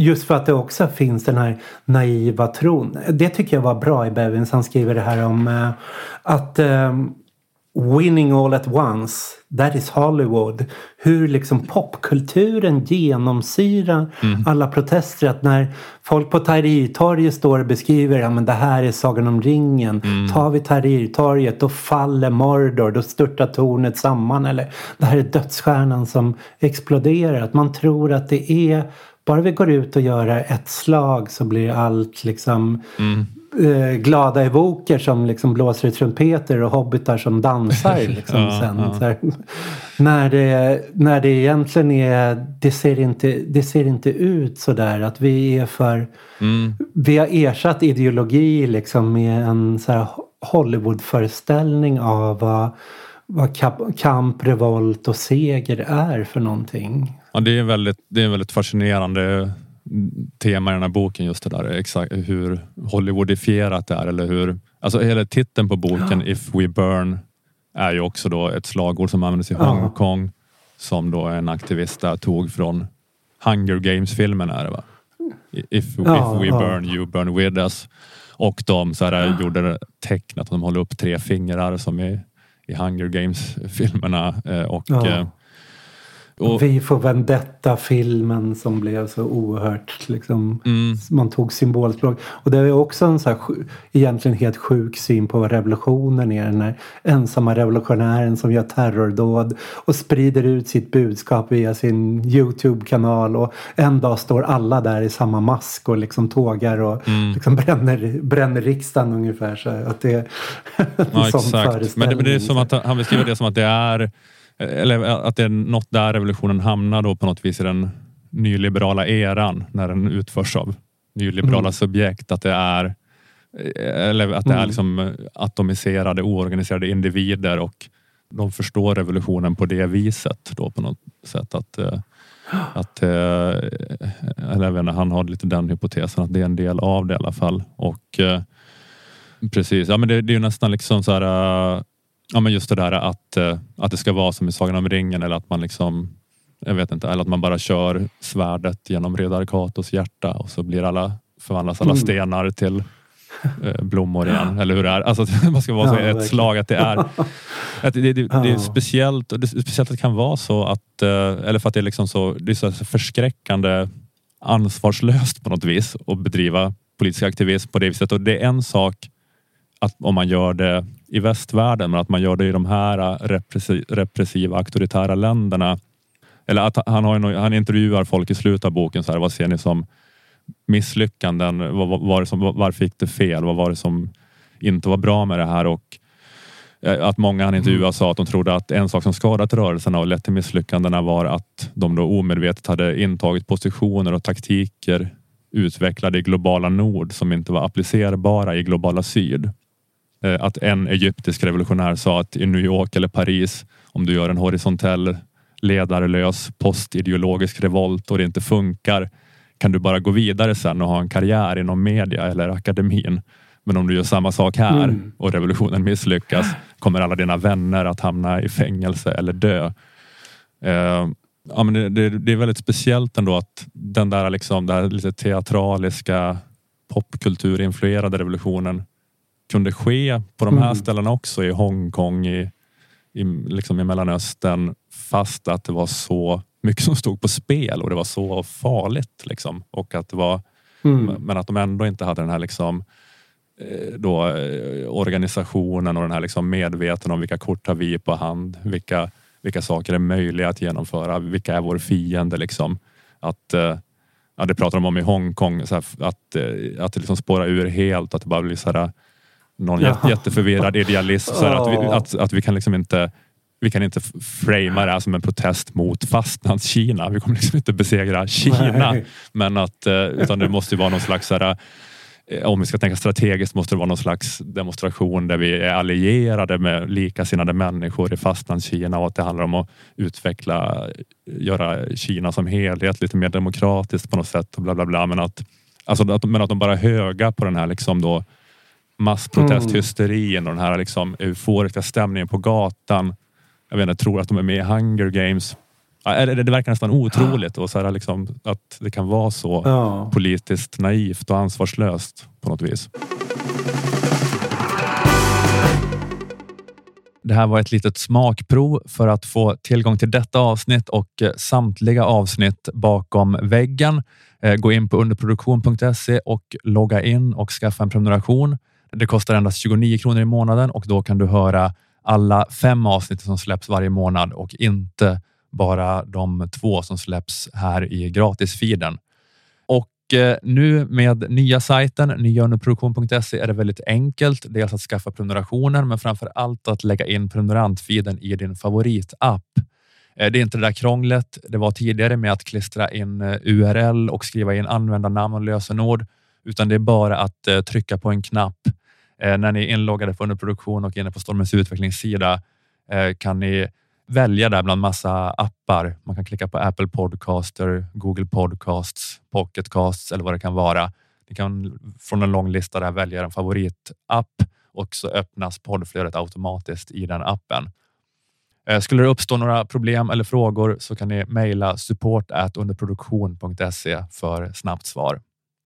just för att det också finns den här naiva tron. Det tycker jag var bra i Bevins. Han skriver det här om uh, att um, Winning all at once, that is Hollywood. Hur liksom popkulturen genomsyrar mm. alla protester. Att när folk på Tahrirtorget står och beskriver att ja, det här är Sagan om ringen. Mm. Tar vi Tahrirtorget då faller Mordor, då störtar tornet samman. Eller det här är dödsstjärnan som exploderar. Att man tror att det är bara vi går ut och gör ett slag så blir allt liksom mm eh, glada evoker som liksom blåser i trumpeter och hobbitar som dansar. Liksom, ja, sen, ja. Här, när, det, när det egentligen är, det ser inte, det ser inte ut så där att vi är för, mm. vi har ersatt ideologi liksom med en så här Hollywoodföreställning av vad, vad kamp, revolt och seger är för någonting. Ja, det är väldigt, det är väldigt fascinerande tema i den här boken just det där exakt hur Hollywoodifierat det är eller hur Alltså hela titeln på boken ja. If We Burn är ju också då ett slagord som användes i Hongkong ja. som då en aktivist där tog från Hunger Games filmen är det va? If, ja, if we burn you burn with us. Och de så här, gjorde tecknet de håller upp tre fingrar som i, i Hunger Games filmerna eh, och eh, och, Vi får Vendetta-filmen som blev så oerhört liksom, mm. man tog symbolspråk. Och det är också en så här, egentligen helt sjuk syn på vad revolutionen är. Den här ensamma revolutionären som gör terrordåd och sprider ut sitt budskap via sin Youtube-kanal och en dag står alla där i samma mask och liksom tågar och mm. liksom bränner, bränner riksdagen ungefär. Så att det är en ja, sån exakt. Men det, men det är som att han beskriver det som att det är eller att det är något där revolutionen hamnar då på något vis i den nyliberala eran när den utförs av nyliberala mm. subjekt. Att det är eller att det är mm. liksom atomiserade, oorganiserade individer och de förstår revolutionen på det viset då på något sätt. Att, eh, att eh, eller jag vet inte, han har lite den hypotesen att det är en del av det i alla fall. Och eh, precis, ja men det, det är ju nästan liksom så här Ja men just det där att, eh, att det ska vara som i Sagan om ringen eller att man liksom jag vet inte, eller att man bara kör svärdet genom riddare Katos hjärta och så blir alla, förvandlas alla mm. stenar till eh, blommor igen. Eller hur det är. Alltså att man ska vara så i ett slag att det är att det, det, det, är speciellt. Det är speciellt att det kan vara så att, eh, eller för att det är liksom så, det är så förskräckande ansvarslöst på något vis att bedriva politisk aktivism på det viset. Och det är en sak att om man gör det i västvärlden men att man gör det i de här repressiva auktoritära länderna. Eller att han, har, han intervjuar folk i slutet av boken. Så här, vad ser ni som misslyckanden? Vad, var det som, varför gick det fel? Vad var det som inte var bra med det här? Och eh, att många han intervjuade mm. sa att de trodde att en sak som skadat rörelserna och lett till misslyckandena var att de då omedvetet hade intagit positioner och taktiker utvecklade i globala nord som inte var applicerbara i globala syd. Eh, att en egyptisk revolutionär sa att i New York eller Paris om du gör en horisontell ledarlös postideologisk revolt och det inte funkar kan du bara gå vidare sen och ha en karriär inom media eller akademin. Men om du gör samma sak här mm. och revolutionen misslyckas kommer alla dina vänner att hamna i fängelse eller dö. Eh, ja, men det, det, det, är väldigt speciellt ändå att den där, liksom, där lite teatraliska popkulturinfluerade revolutionen kunde ske på de här mm. ställena också i Hongkong, i, i, liksom i Mellanöstern fast att det var så mycket som stod på spel och det var så farligt. Liksom. Och att det var, mm. Men att de ändå inte hade den här liksom, eh, då, eh, organisationen och den här liksom medveten om vilka kort har vi på hand? Vilka, vilka saker är möjliga att genomföra? Vilka är vår fiende? Liksom? Att, eh, ja, det pratar de om i Hongkong, så här, att, att det liksom spåra ur helt, att det bara blir så här någon Jaha. jätteförvirrad idealism. Så att, vi, att, att vi kan liksom inte vi kan inte framea det här som en protest mot fastlandskina. Vi kommer liksom inte besegra Kina. Nej. Men att, eh, utan det måste vara någon slags här, eh, om vi ska tänka strategiskt måste det vara någon slags demonstration där vi är allierade med likasinnade människor i fastlandskina och att det handlar om att utveckla, göra Kina som helhet lite mer demokratiskt på något sätt. Och bla bla bla. Men att, alltså, att, men att de bara är höga på den här liksom då massprotesthysterin och den här liksom euforiska stämningen på gatan. Jag vet inte, tror att de är med i Hunger Games. Ja, det, det verkar nästan otroligt och så här, liksom, att det kan vara så Ja. politiskt naivt och ansvarslöst på något vis. Det här var ett litet smakprov för att få tillgång till detta avsnitt och eh, samtliga avsnitt bakom väggen. Eh, Gå in på underproduktion.se och logga in och skaffa en prenumeration. Det kostar endast 29 kronor i månaden och då kan du höra alla fem avsnitt som släpps varje månad och inte bara de två som släpps här i gratisfiden. Och eh, nu med nya sajten nyaunderproduktion.se är det väldigt enkelt. Dels att skaffa prenumerationen, men framför allt att lägga in prenumerantfiden i din favoritapp. Eh, det är inte det där krånglet det var tidigare med att klistra in eh, URL och skriva in användarnamn och lösenord, utan det är bara att trycka på en knapp. Eh, När ni är inloggade på underproduktion och inne på Stormens utvecklingssida eh, kan ni välja där bland massa appar. Man kan klicka på Apple Podcaster, Google Podcasts, Pocketcasts eller vad det kan vara. Ni kan från en lång lista där välja en favoritapp och så öppnas poddflödet automatiskt i den appen. Eh, skulle det uppstå några problem eller frågor så kan ni mejla support underproduktion.se för snabbt svar.